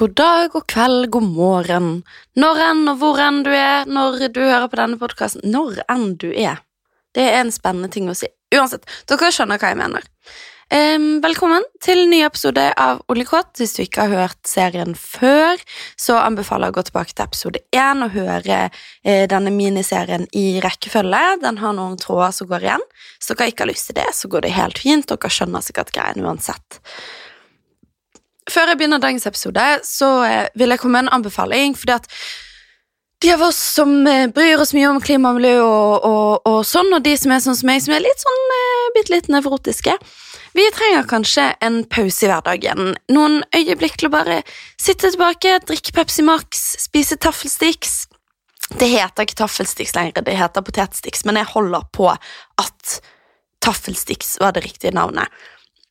God dag, god kveld, god morgen. Når enn og hvor enn du er når du hører på denne podkasten. Når enn du er. Det er en spennende ting å si. Uansett, dere skjønner hva jeg mener. Um, velkommen til ny episode av Oljekåt. Hvis du ikke har hørt serien før, så anbefaler jeg å gå tilbake til episode én og høre eh, denne miniserien i rekkefølge. Den har noen tråder som går igjen. Så dere ikke har lyst til det, så går det helt fint. Dere skjønner sikkert greien uansett. Før jeg begynner dagens episode, så eh, vil jeg komme med en anbefaling. fordi at de av oss som eh, bryr oss mye om klima og miljø og, og, og sånn, og de som er sånn som meg, som er litt sånn eh, bitte litt nevrotiske, vi trenger kanskje en pause i hverdagen. Noen øyeblikk til å bare sitte tilbake, drikke Pepsi Max, spise taffelsticks. Det heter ikke taffelsticks lenger, det heter potetsticks, men jeg holder på at taffelsticks var det riktige navnet.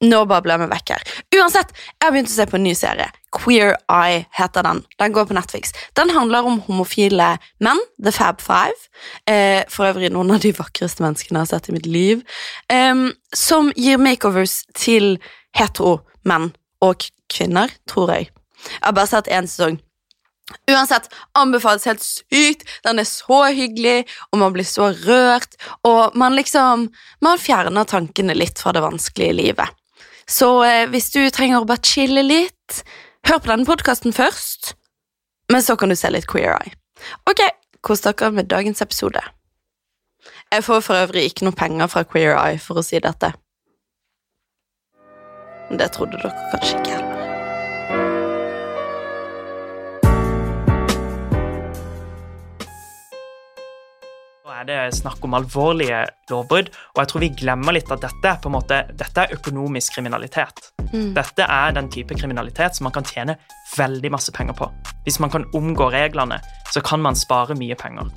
Nå babler meg vekk her. Uansett, jeg har begynt å se på en ny serie. Queer Eye heter den. Den går på Netflix. Den handler om homofile menn, The Fab Five. Eh, for øvrig noen av de vakreste menneskene jeg har sett i mitt liv. Eh, som gir makeovers til hetero menn og kvinner, tror jeg. Jeg har bare sett én sesong. Uansett, anbefales helt sykt. Den er så hyggelig, og man blir så rørt. Og man liksom Man fjerner tankene litt fra det vanskelige livet. Så eh, hvis du trenger å bare chille litt, hør på denne podkasten først. Men så kan du se litt Queer Eye. Ok, kos dere med dagens episode. Jeg får for øvrig ikke noe penger fra Queer Eye for å si dette. Det trodde dere kanskje ikke er det snakk om alvorlige lovbrudd, og jeg tror vi glemmer litt at dette, på en måte, dette er økonomisk kriminalitet. Mm. Dette er den type kriminalitet som man kan tjene veldig masse penger på. Hvis man kan omgå reglene, så kan man spare mye penger.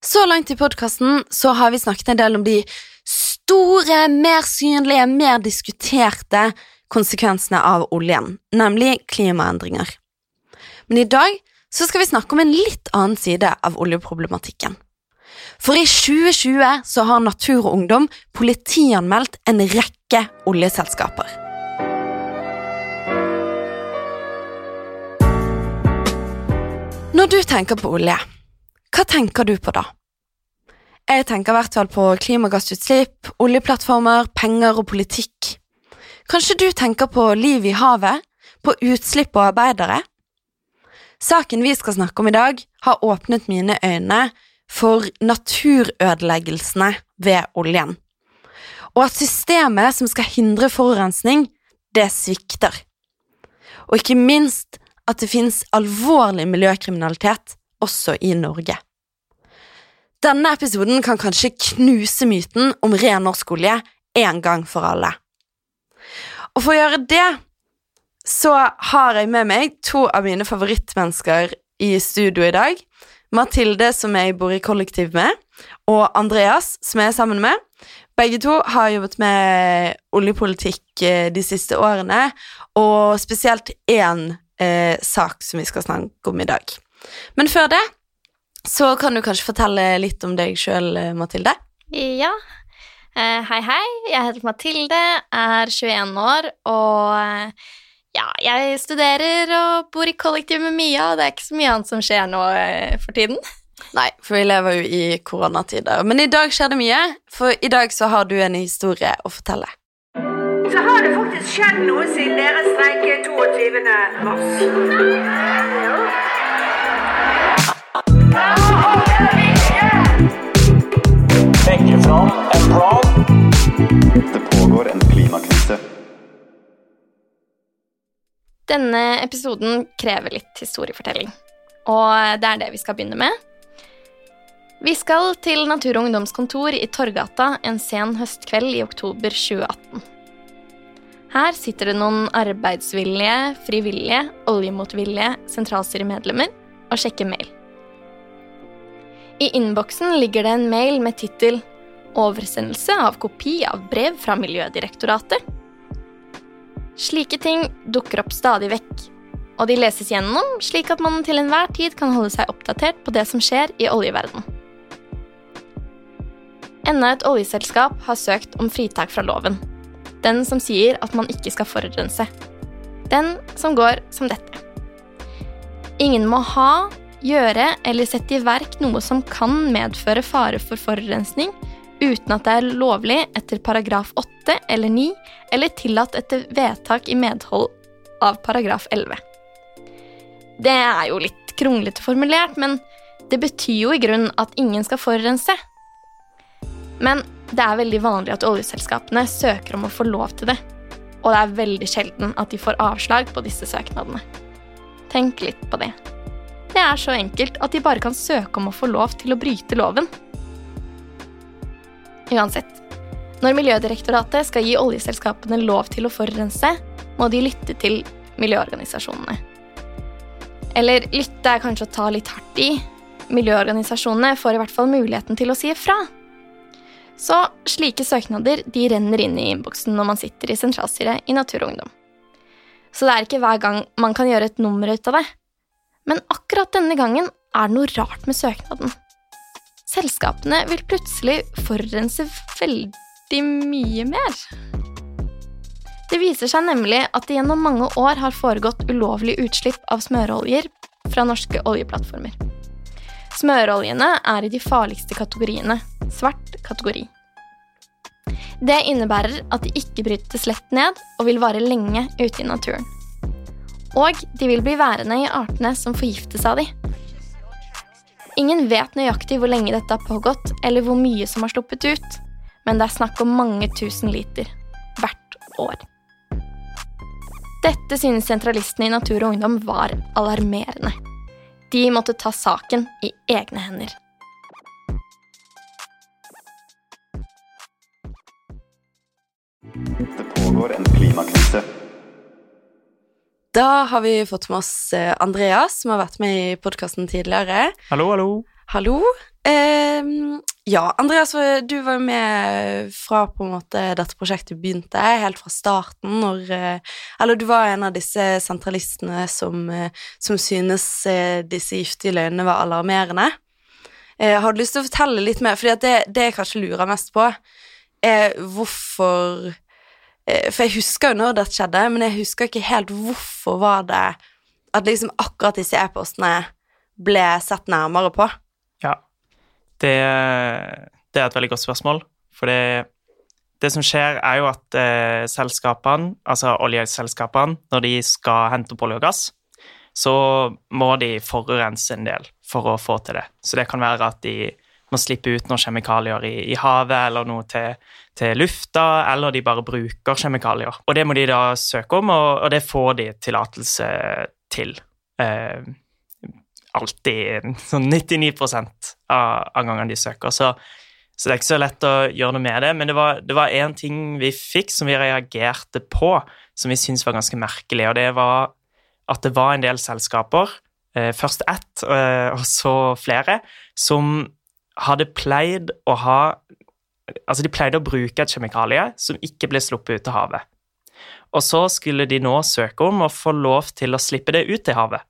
Så langt i podkasten så har vi snakket en del om de store, mer synlige, mer diskuterte konsekvensene av oljen, nemlig klimaendringer. Men i dag så skal vi snakke om en litt annen side av oljeproblematikken. For i 2020 så har Natur og Ungdom politianmeldt en rekke oljeselskaper. Når du tenker på olje, hva tenker du på da? Jeg tenker i hvert fall på klimagassutslipp, oljeplattformer, penger og politikk. Kanskje du tenker på liv i havet, på utslipp og arbeidere? Saken vi skal snakke om i dag, har åpnet mine øyne for naturødeleggelsene ved oljen, og at systemet som skal hindre forurensning, det svikter. Og ikke minst at det finnes alvorlig miljøkriminalitet også i Norge. Denne episoden kan kanskje knuse myten om ren norsk olje en gang for alle. Og for å gjøre det så har jeg med meg to av mine favorittmennesker i studio i dag. Mathilde, som jeg bor i kollektiv med, og Andreas, som jeg er sammen med. Begge to har jobbet med oljepolitikk eh, de siste årene, og spesielt én eh, sak som vi skal snakke om i dag. Men før det så kan du kanskje fortelle litt om deg sjøl, Mathilde? Ja. Eh, hei, hei. Jeg heter Mathilde, er 21 år, og eh, ja, jeg studerer og bor i kollektiv med Mia, og det er ikke så mye annet som skjer nå eh, for tiden. Nei, for vi lever jo i koronatider. Men i dag skjer det mye, for i dag så har du en historie å fortelle. så har det faktisk skjedd noe siden dere streiket 22. mars. Legge fram en plan. Det pågår en klimakrise. Denne episoden krever litt historiefortelling, og det er det vi skal begynne med. Vi skal til Natur og ungdomskontor i Torgata en sen høstkveld i oktober 2018. Her sitter det noen arbeidsvillige, frivillige, oljemotvillige sentralstyremedlemmer og sjekker mail. I innboksen ligger det en mail med tittel 'Oversendelse av kopi av brev fra Miljødirektoratet'. Slike ting dukker opp stadig vekk, og de leses gjennom slik at man til enhver tid kan holde seg oppdatert på det som skjer i oljeverdenen. Enda et oljeselskap har søkt om fritak fra loven. Den som sier at man ikke skal forurense. Den som går som dette. Ingen må ha, gjøre eller sette i verk noe som kan medføre fare for forurensning uten at det er lovlig etter paragraf 8 eller 9 eller tillatt etter vedtak i medhold av paragraf 11. Det er jo litt kronglete formulert, men det betyr jo i grunnen at ingen skal forurense. Men det er veldig vanlig at oljeselskapene søker om å få lov til det. Og det er veldig sjelden at de får avslag på disse søknadene. Tenk litt på det. Det er så enkelt at de bare kan søke om å få lov til å bryte loven. Uansett. Når Miljødirektoratet skal gi oljeselskapene lov til å forurense, må de lytte til miljøorganisasjonene. Eller lytte er kanskje å ta litt hardt i. Miljøorganisasjonene får i hvert fall muligheten til å si ifra. Så slike søknader de renner inn i innboksen når man sitter i sentralstyret i Natur og Ungdom. Så det er ikke hver gang man kan gjøre et nummer ut av det. Men akkurat denne gangen er det noe rart med søknaden. Selskapene vil plutselig forurense veldig mye mer. Det viser seg nemlig at det gjennom mange år har foregått ulovlig utslipp av smøreoljer fra norske oljeplattformer. Smøreoljene er i de farligste kategoriene, svart kategori. Det innebærer at de ikke brytes lett ned og vil vare lenge ute i naturen. Og de vil bli værende i artene som forgiftes av de. Ingen vet nøyaktig hvor lenge dette har pågått, eller hvor mye som har sluppet ut, men det er snakk om mange tusen liter hvert år. Dette synes sentralistene i Natur og Ungdom var alarmerende. De måtte ta saken i egne hender. Det pågår en klimakrise. Da har vi fått med oss eh, Andreas, som har vært med i podkasten tidligere. Hallo, hallo. Hallo. Ehm, ja, Andreas, du var jo med fra på en måte dette prosjektet begynte, helt fra starten, når eh, Eller du var en av disse sentralistene som, eh, som synes eh, disse giftige løgnene var alarmerende. Eh, har du lyst til å fortelle litt mer, for det, det jeg kanskje lurer mest på, er hvorfor eh, For jeg husker jo når det skjedde, men jeg husker ikke helt hvorfor var det at liksom akkurat disse e-postene ble sett nærmere på. Ja, det, det er et veldig godt spørsmål. For det, det som skjer, er jo at eh, selskapene, altså oljeselskapene, når de skal hente opp olje og gass, så må de forurense en del for å få til det. Så det kan være at de må slippe ut noen kjemikalier i, i havet eller noe til, til lufta, eller de bare bruker kjemikalier. Og det må de da søke om, og, og det får de tillatelse til. Eh, alltid sånn 99 av, av gangene de søker. Så, så, det er ikke så lett å gjøre noe med det. Men det var, én ting vi fikk som vi reagerte på, som vi syntes var ganske merkelig, og det var at det var en del selskaper, eh, først ett eh, og så flere, som hadde pleid å ha Altså, de pleide å bruke et kjemikalie som ikke ble sluppet ut til havet. Og så skulle de nå søke om å få lov til å slippe det ut til havet.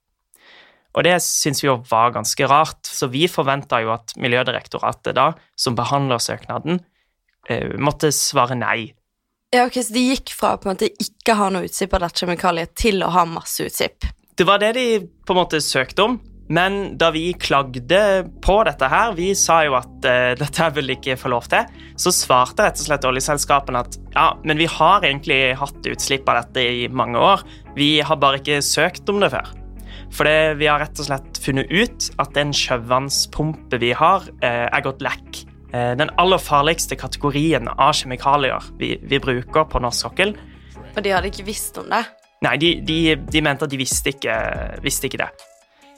Og det syns vi jo var ganske rart, så vi forventa jo at Miljødirektoratet da, som behandler søknaden, eh, måtte svare nei. Ja, ok, Så de gikk fra på en måte ikke ha noe utslipp av dette kjemikaliet til å ha masse utslipp? Det var det de på en måte søkte om, men da vi klagde på dette her, vi sa jo at uh, dette vil ikke få lov til, så svarte rett og slett oljeselskapene at ja, men vi har egentlig hatt utslipp av dette i mange år, vi har bare ikke søkt om det før. For det, vi har rett og slett funnet ut at den sjøvannspumpe vi har, uh, er gått lekk. Uh, den aller farligste kategorien av kjemikalier vi, vi bruker på norsk sokkel. Og de hadde ikke visst om det? Nei, de, de, de mente at de visste ikke, visste ikke det.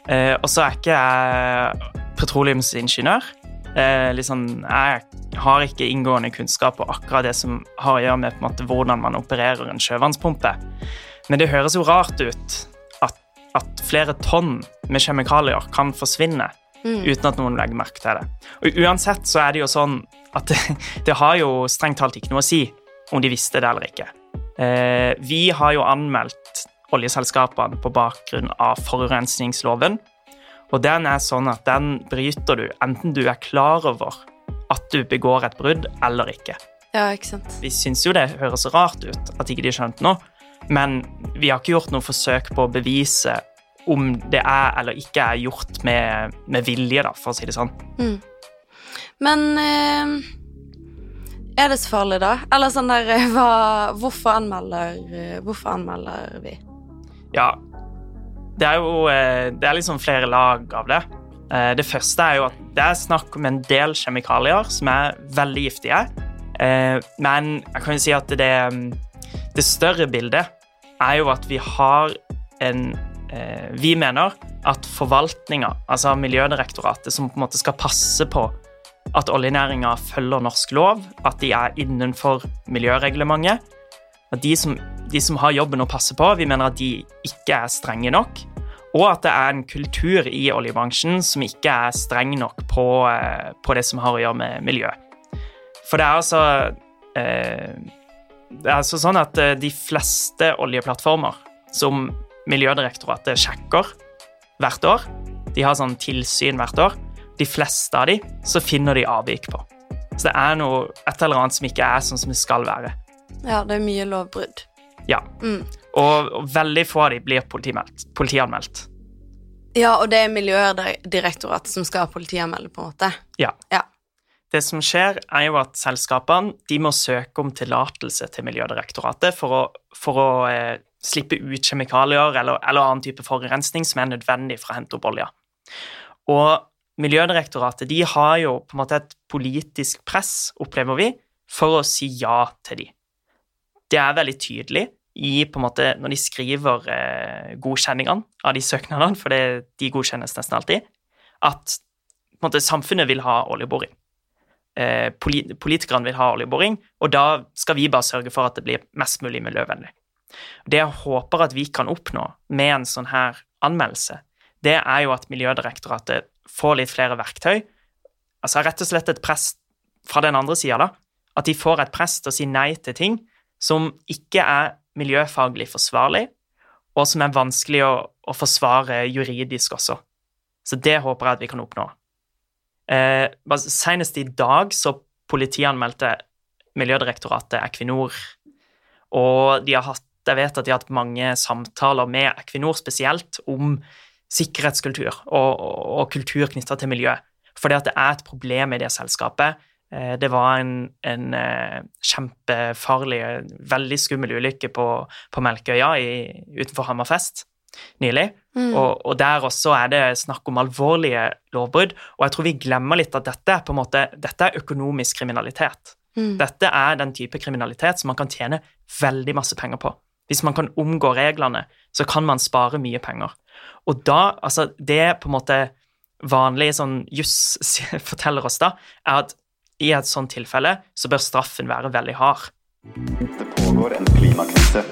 Eh, og så er ikke jeg petroleumsingeniør. Eh, liksom, jeg har ikke inngående kunnskap på akkurat det som har å gjøre med måte, hvordan man opererer en sjøvannspumpe. Men det høres jo rart ut at, at flere tonn med kjemikalier kan forsvinne Mm. uten at noen legger merke til det. Og Uansett så er det jo sånn at det, det har jo strengt talt ikke noe å si om de visste det eller ikke. Eh, vi har jo anmeldt oljeselskapene på bakgrunn av forurensningsloven. Og den er sånn at den bryter du enten du er klar over at du begår et brudd eller ikke. Ja, ikke sant. Vi syns jo det høres rart ut at ikke de skjønte noe, men vi har ikke gjort noe forsøk på å bevise om det er eller ikke er gjort med, med vilje, da, for å si det sånn. Men eh, er det så farlig, da? Eller sånn der eh, hva, Hvorfor anmelder eh, Hvorfor anmelder vi? Ja, det er jo eh, det er liksom flere lag av det. Eh, Det første er jo at det er snakk om en del kjemikalier som er veldig giftige. Eh, Men jeg kan jo si at det, det større bildet er jo at vi har en Vi mener at forvaltninga, altså Miljødirektoratet, som på en måte skal passe på at oljenæringa følger norsk lov, at de er innenfor miljøreglementet, at de som, de som har jobben å passe på, vi mener at de ikke er strenge nok, og at det er en kultur i oljebransjen som ikke er streng nok på, eh, på det som har å gjøre med miljø. For det er altså eh, Det er altså sånn at eh, de fleste oljeplattformer som Miljødirektoratet sjekker hvert år, de har sånn tilsyn hvert år, de fleste av de så finner de avvik på. Så det er noe, et eller annet som ikke er sånn som det skal være. Ja, det er mye lovbrudd. Ja. Mm. Og, og veldig få av de blir politianmeldt. Ja, og det er Miljødirektoratet som skal politianmelde, på en måte. Ja. Ja. Det som skjer, er jo at selskapene de må søke om tillatelse til Miljødirektoratet for å, for å eh, slippe ut kjemikalier eller, eller annen type forurensning som er nødvendig for å hente opp olja. Og Miljødirektoratet de har jo på en måte et politisk press, opplever vi, for å si ja til de. Det er veldig tydelig i på en måte når de skriver eh, godkjenningene av de søknadene, for det, de godkjennes nesten alltid, at måte, samfunnet vil ha oljeboring. Eh, polit politikerne vil ha oljeboring, og da skal vi bare sørge for at det blir mest mulig miljøvennlig. Det jeg håper at vi kan oppnå med en sånn her anmeldelse, det er jo at Miljødirektoratet får litt flere verktøy. Altså rett og slett et press fra den andre sida, da. At de får et press til å si nei til ting som ikke er miljøfaglig forsvarlig, og som er vanskelig å, å forsvare juridisk også. Så det håper jeg at vi kan oppnå. Eh, senest i dag så politianmeldte Miljødirektoratet Equinor, og de har hatt, jeg vet at de har hatt mange samtaler med Equinor spesielt om sikkerhetskultur og, og, og kultur knytta til miljø. Fordi at det er et problem i det selskapet. Eh, Det var en, en eh, kjempefarlig, veldig skummel ulykke på, på Melkøya i, utenfor Hammerfest nylig. Og, og der også er det snakk om alvorlige lovbrudd. Og jeg tror vi glemmer litt at dette er på en måte, dette er økonomisk kriminalitet. Dette er den type kriminalitet som man kan tjene veldig masse penger på. Hvis man kan omgå reglene, så kan man spare mye penger. Og da, altså det på en måte vanlig sånn juss forteller oss da, er at i et sånt tilfelle så bør straffen være veldig hard. Det pågår en klimakrise.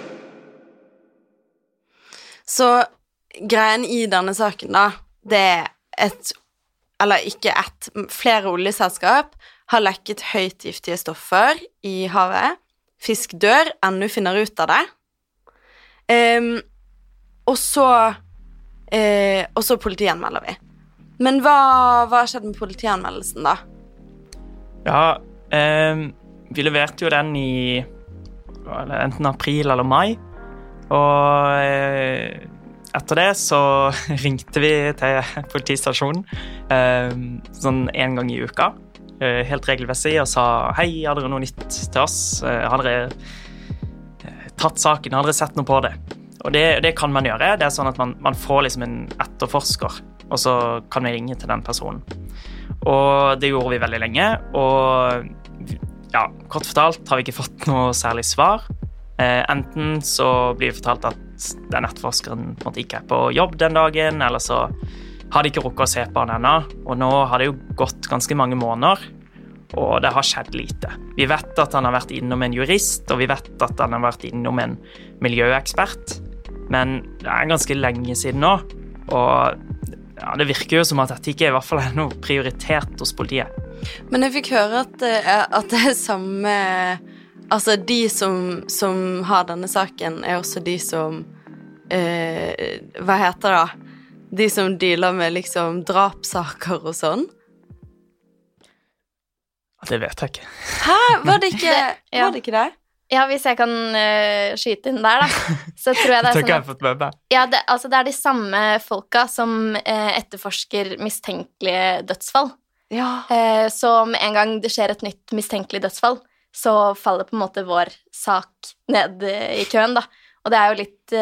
Så greien i denne saken, da, det er et Eller ikke ett, flere oljeselskap har lekket høytgiftige stoffer i havet. Fisk dør, ennå finner ut av det. Um, og så uh, Og så politianmelder vi. Men hva hva har skjedd med politianmeldelsen, da? Ja, eh, vi leverte jo den i enten april eller mai. Og eh, etter det så ringte vi til politistasjonen eh, sånn en gang i uka, eh, helt regelmessig, og sa hei, har dere noe nytt til oss? Eh, har dere eh, tatt saken? Har dere sett noe på det? Og det, det kan man gjøre. Det er sånn at man, man får liksom en etterforsker, og så kan vi ringe til den personen. Og det gjorde vi veldig lenge, og ja, kort fortalt har vi ikke fått noe særlig svar. Eh, enten så blir vi fortalt at den etterforskeren på en måte ikke er på jobb den dagen, eller så har de ikke rukket å se på han ennå. Og nå har det jo gått ganske mange måneder, og det har skjedd lite. Vi vet at han har vært innom en jurist, og vi vet at han har vært innom en miljøekspert, men det er ganske lenge siden nå, og ja, det virker jo som at dette ikke i hvert fall er noe prioritert hos politiet. Men jeg fikk høre at, det er- at det er samme Altså, de som, som har denne saken, er også de som eh, Hva heter det? De som dealer med liksom drapssaker og sånn. Det vet jeg ikke. Hæ, var det ikke Det- ja. Var det ikke det? Ja, hvis jeg kan uh, skyte inn der, da, så tror jeg det er sånn at, jeg at fått med meg. ja, det, altså, det er de samme folka som uh, etterforsker mistenkelige dødsfall. Ja. Uh, så med en gang det skjer et nytt mistenkelig dødsfall, så faller på en måte vår sak ned i køen, da. Og det er jo litt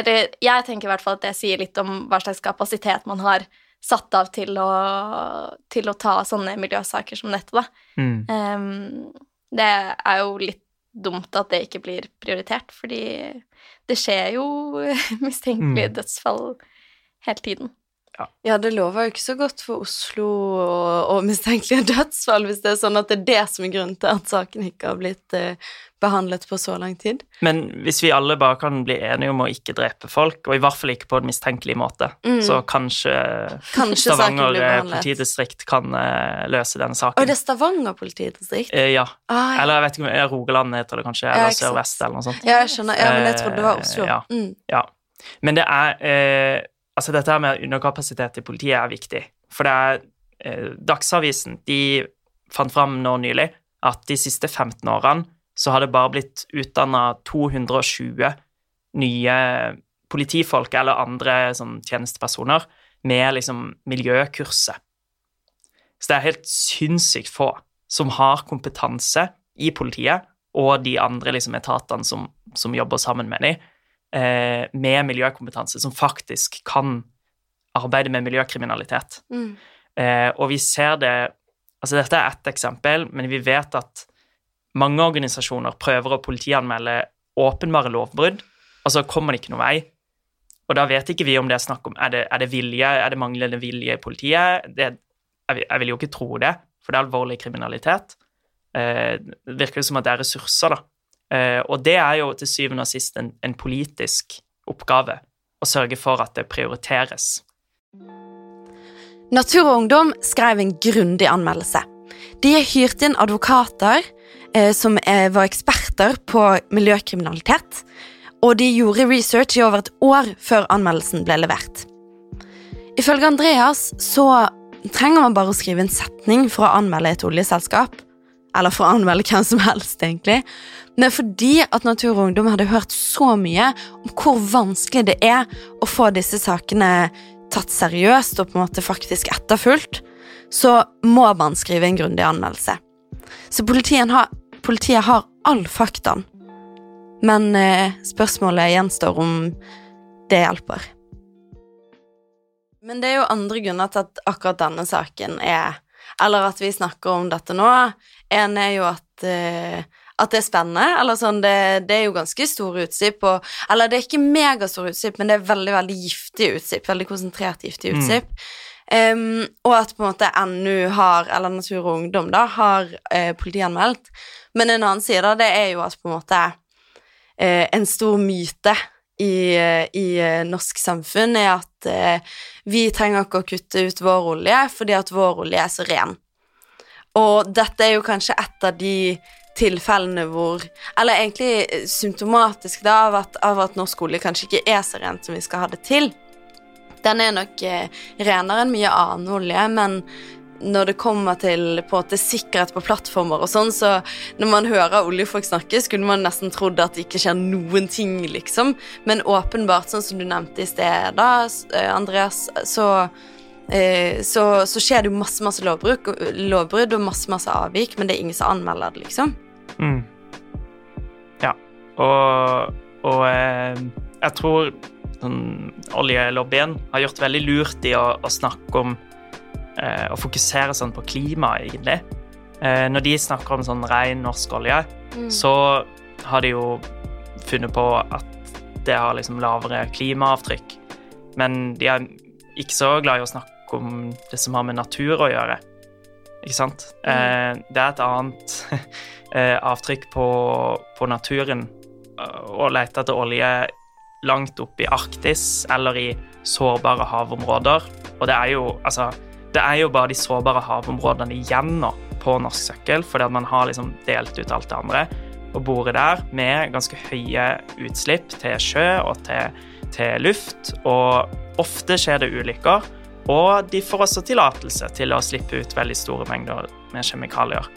Eller jeg tenker i hvert fall at det sier litt om hva slags kapasitet man har satt av til å, til å ta sånne miljøsaker som dette, da. Mm. Um, det er jo litt dumt at det ikke blir prioritert, fordi det skjer jo mistenkelige Mm. dødsfall hele tiden. Ja, det lover jo ikke så godt for Oslo og, og mistenkelige dødsfall, hvis det er sånn at det er det som er grunnen til at saken ikke har blitt eh, behandlet på så lang tid. Men hvis vi alle bare kan bli enige om å ikke drepe folk, og i hvert fall ikke på en mistenkelig måte, Mm. så kanskje, Kanskje Stavanger eh, politidistrikt kan eh, løse denne Og saken. det er Stavanger politidistrikt? Eh, ja. Ah, ja. Eller jeg vet ikke om Rogaland heter det kanskje, eller ja. Sør-Vest, eller noe sånt. ja, jeg skjønner. Ja, men jeg trodde det var Oslo. Eh, ja. Mm. Ja. Men det er eh, Altså, dette med underkapasitet i politiet er viktig. For det er eh, Dagsavisen de fant fram nå nylig at de siste 15 årene så har det bare blitt utdanna 220 nye politifolk eller andre sånn, tjenestepersoner med liksom miljøkurset. Så det er helt sinnssykt få som har kompetanse i politiet og de andre liksom, etatene som, som jobber sammen med dem, med miljøkompetanse, som faktisk kan arbeide med miljøkriminalitet. Mm. Eh, og vi ser det Altså, dette er ett eksempel, men vi vet at mange organisasjoner prøver å politianmelde åpenbare lovbrudd, og så kommer det ikke noe vei. Og da vet ikke vi om det er snakk om Er det, er det vilje, er det manglende vilje i politiet? Det, jeg, jeg vil jo ikke tro det, for det er alvorlig kriminalitet. Eh, det virker jo som at det er ressurser, da. Eh, og det er jo til syvende og sist en, en politisk oppgave å sørge for at det prioriteres. Natur og Ungdom skrev en grundig anmeldelse. De hyrte inn advokater eh, som eh, var eksperter på miljøkriminalitet, og de gjorde research i over et år før anmeldelsen ble levert. Ifølge Andreas så trenger man bare å skrive en setning for å anmelde et oljeselskap. Eller for å anmelde hvem som helst, egentlig. Men fordi at Natur og Ungdom hadde hørt så mye om hvor vanskelig det er å få disse sakene tatt seriøst og på en måte faktisk etterfulgt, så må man skrive en grundig anmeldelse. Så politiet har, politiet har all faktaen. Men eh, spørsmålet gjenstår om det hjelper. Men det er jo andre grunner til at akkurat denne saken er Eller at vi snakker om dette nå. En er jo at eh, at det er spennende. Eller sånn, det, det er jo ganske store utslipp. Og, eller det er ikke megastore utslipp, men det er veldig veldig giftige utslipp. Veldig konsentrert giftige Mm. Um, og at på en måte NU har, eller Natur og Ungdom, da, har eh, politianmeldt. Men en annen side av det er jo at på en måte eh, en stor myte i, eh, i norsk samfunn er at vi trenger ikke å kutte ut vår olje fordi at vår olje er så ren. Og dette er jo kanskje et av de tilfellene hvor Eller egentlig eh, symptomatisk da av at, av at norsk olje kanskje ikke er så rent som vi skal ha det til. Den er nok eh, renere enn mye annen olje, men når det kommer til på en måte sikkerhet på plattformer og sånn, så når man hører oljefolk snakke, skulle man nesten trodd at det ikke skjer noen ting, liksom. Men åpenbart, sånn som du nevnte i sted, da, eh, Andreas, så så, så skjer det jo masse masse lovbrudd, lovbrudd og masse masse avvik, men det er ingen som anmelder det, liksom. Mm. Ja, og, og eh, jeg tror sånn, oljelobbyen har gjort veldig lurt i å, å snakke om eh, Å fokusere sånn på klima, egentlig. Eh, når de snakker om sånn ren norsk olje, så har de jo funnet på at det har liksom lavere klimaavtrykk. Men de er ikke så glad i å snakke om det som har med natur å gjøre. Ikke sant? Eh, det er et annet eh, avtrykk på, på naturen eh, å lete etter olje langt opp i Arktis eller i sårbare havområder. Og det er jo, altså, det er jo bare de sårbare havområdene igjen nå på norsk søkkel, fordi at man har liksom delt ut alt det andre og borer der med ganske høye utslipp til sjø og til, til luft. Og ofte skjer det ulykker, Og de får også tillatelse til å slippe ut veldig store mengder med kjemikalier.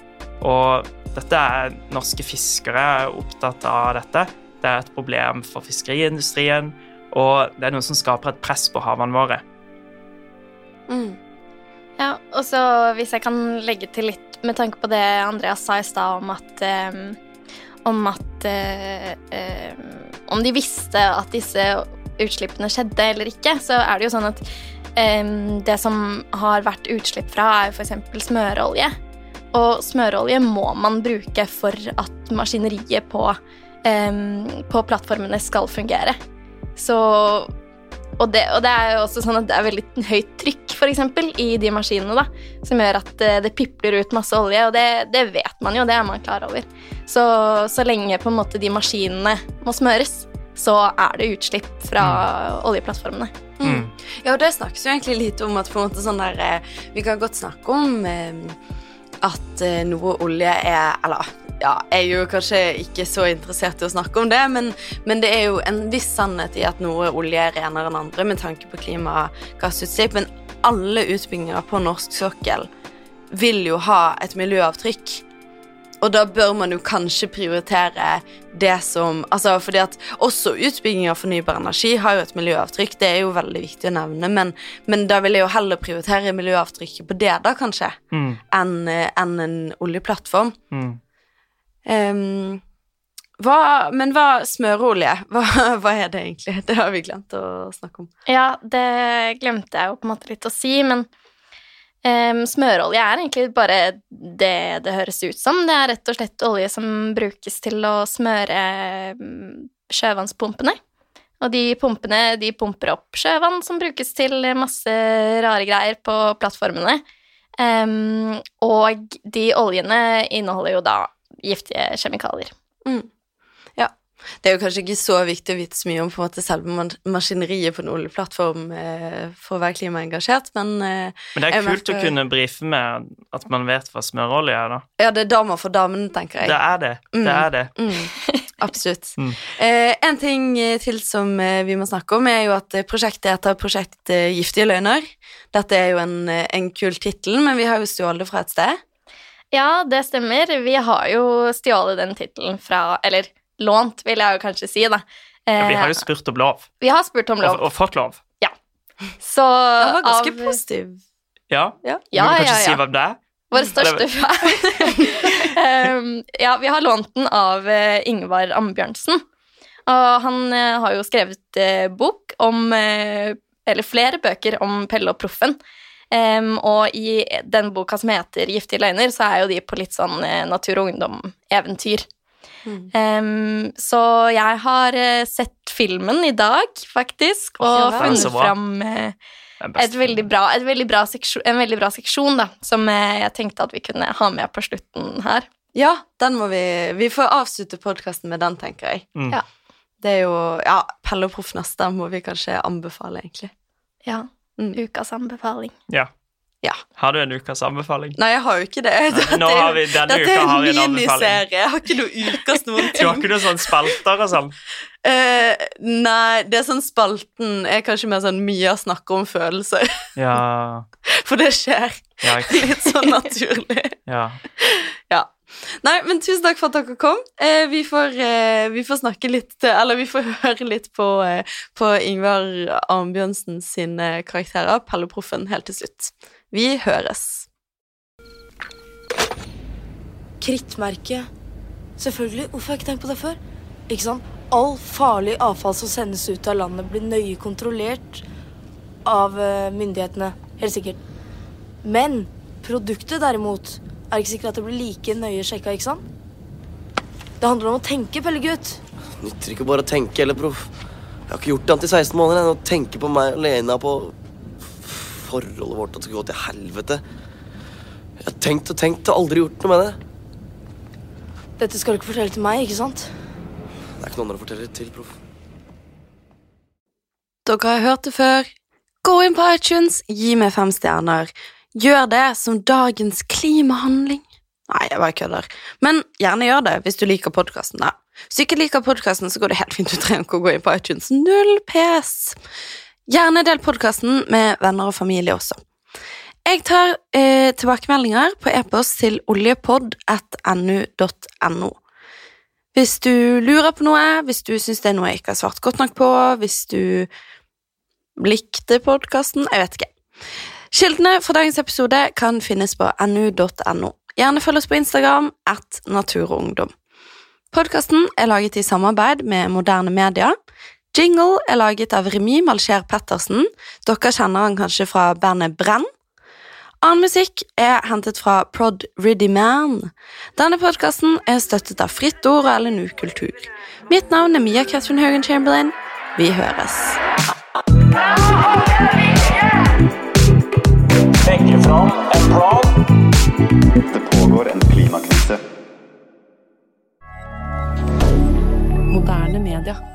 Og dette er norske fiskere er opptatt av dette. Det er et problem for fiskeriindustrien, og det er noe som skaper et press på havene våre. Mm. Ja, og så hvis jeg kan legge til litt med tanke på det Andreas sa i stad om at um, Om at eh, Om de visste at disse utslippene skjedde eller ikke, så er det jo sånn at det som har vært utslipp fra, er f.eks. smøreolje. Og smøreolje må man bruke for at maskineriet på, på plattformene skal fungere. Så og det, og det er jo også sånn at det er veldig høyt trykk for eksempel, i de maskinene, da, som gjør at eh, det pipler ut masse olje, og det, det vet man jo, det er man klar over. Så, så lenge på en måte de maskinene må smøres, så er det utslipp fra oljeplattformene. Mm. Ja, og det snakkes jo egentlig litt om at på en måte sånn der eh, Vi kan godt snakke om eh, at eh, noe olje er Eller ja, jeg er jo kanskje ikke så interessert i å snakke om det, men, men det er jo en viss sannhet i at noe olje er renere enn andre med tanke på klimagassutslipp. Men alle utbygginger på norsk sokkel vil jo ha et miljøavtrykk. Og da bør man jo kanskje prioritere det som Altså fordi at også utbygging av fornybar energi har jo et miljøavtrykk, det er jo veldig viktig å nevne, men, men da vil jeg jo heller prioritere miljøavtrykket på det, da, kanskje, Mm, enn en en oljeplattform. mm. Um, hva, men hva smøreolje, hva, hva er det egentlig? Det har vi glemt å snakke om. Ja, det glemte jeg jo på en måte litt å si, men em, smørolje er egentlig bare det det høres ut som. Det er rett og slett olje som brukes til å smøre sjøvannspumpene. Og de pumpene de pumper opp sjøvann som brukes til masse rare greier på plattformene. Um, og de oljene inneholder jo da giftige kjemikalier. Ja. Det er jo kanskje ikke så viktig å vite så mye om på en måte selve maskineriet på en oljeplattform eh, for å være klimaengasjert, men eh, Men det er kult kult å kunne brife med at man vet hva smørolje er, da. ja, det er damer for damene, tenker jeg. Det er det. Mm. Det er det. Mm, absolutt. Mm. Eh, en ting eh, til som vi må snakke om, er jo at prosjektet heter Prosjekt Giftige løgner. Dette er jo en, en kul tittel, men vi har jo stjålet det fra et sted. Ja, det stemmer. Vi har jo stjålet den tittelen fra Eller lånt, vil jeg jo kanskje si, da. Ja, Vi har Eh, jo spurt om lov, vi har spurt om lov. og fått lov. Så Den var ganske av positiv. Ja? Ja. Ja, du kan ja, kanskje si hvem det er? Vår største fan. um, ja, vi har lånt den av uh, Ingvar Ambjørnsen. Og han uh, har jo skrevet uh, bok om eh, Eller flere bøker om Pelle og Proffen. Um, og i den boka som heter Giftige løgner, så er jo de på litt sånn eh, natur og ungdom-eventyr. Mm. Um, så jeg har eh, sett filmen i dag, faktisk, og Ja funnet fram eh, et veldig bra, et veldig bra seksjon, en veldig bra seksjon, da, som eh, jeg tenkte at vi kunne ha med på slutten her. Ja, den må vi Vi får avslutte podkasten med den, tenker jeg. Mm. Ja. Det er jo Ja, Pelle og Proff neste må vi kanskje anbefale, egentlig. Ja. Mm. Ukas anbefaling. Ja. Ja. Har du en ukas anbefaling? Nei, jeg har jo ikke det. Dette Nå har vi, denne Dette uka har vi en miniserie. Jeg har ikke noe ukas noen Du har ikke noen sånne spalter og sånn? Uh, nei, det er sånn spalten er kanskje mer sånn Mia snakker om følelser. Ja, For det skjer ja, ikke- litt sånn naturlig. ja. Ja. Nei, men tusen takk for at dere kom. Eh, vi, får, eh, vi får snakke litt Eller vi får høre litt på, eh, på Ingvar Arnbjørnsen sine karakterer, Pelleproffen, helt til slutt. Vi høres. Krittmerke. Selvfølgelig. Hvorfor har jeg ikke tenkt på det før? Ikke sant? All farlig avfall som sendes ut av landet, blir nøye kontrollert av eh, myndighetene. Helt sikkert. Men produktet, derimot, er ikke sikkert at det blir like nøye sjekka, ikke sant? Det handler om å tenke, Pellegutt. Nytter ikke bare å tenke heller, proff. Jeg har ikke gjort det annet i 16 måneder enn å tenke på meg alene på forholdet vårt at det skal gå til helvete. Jeg har tenkt og tenkt og aldri gjort noe med det. Dette skal du ikke fortelle til meg, ikke sant? Det er ikke noen andre å fortelle til, proff. Dere har hørt det før. Gå inn på iTunes, gi meg fem stjerner. Gjør det som dagens klimahandling. Nei, jeg bare kødder. Men gjerne gjør det hvis du liker podkasten, da. Hvis du ikke liker podkasten, så går det helt fint. Du trenger ikke å gå inn på iTunes. Null pes. Gjerne del podkasten med venner og familie også. Jeg tar eh, tilbakemeldinger på e-post til oljepod.nu.no. Hvis du lurer på noe, hvis du syns det er noe jeg ikke har svart godt nok på, hvis du likte podkasten Jeg vet ikke. Kildene for dagens episode kan finnes på nu.no. Gjerne følg oss på Instagram at naturungdom. Podkasten er laget i samarbeid med Moderne Media. Jingle er laget av Remy Malcher Pettersen. Dere kjenner han kanskje fra bandet Brenn. Annen musikk er hentet fra Prod Riddy Man. Denne podkasten er støttet av Fritt Ord og LNU Kultur. Mitt navn er Mia Catherine Haugen Chamberlain. Vi høres. Det pågår en klimakrise. Moderne medier.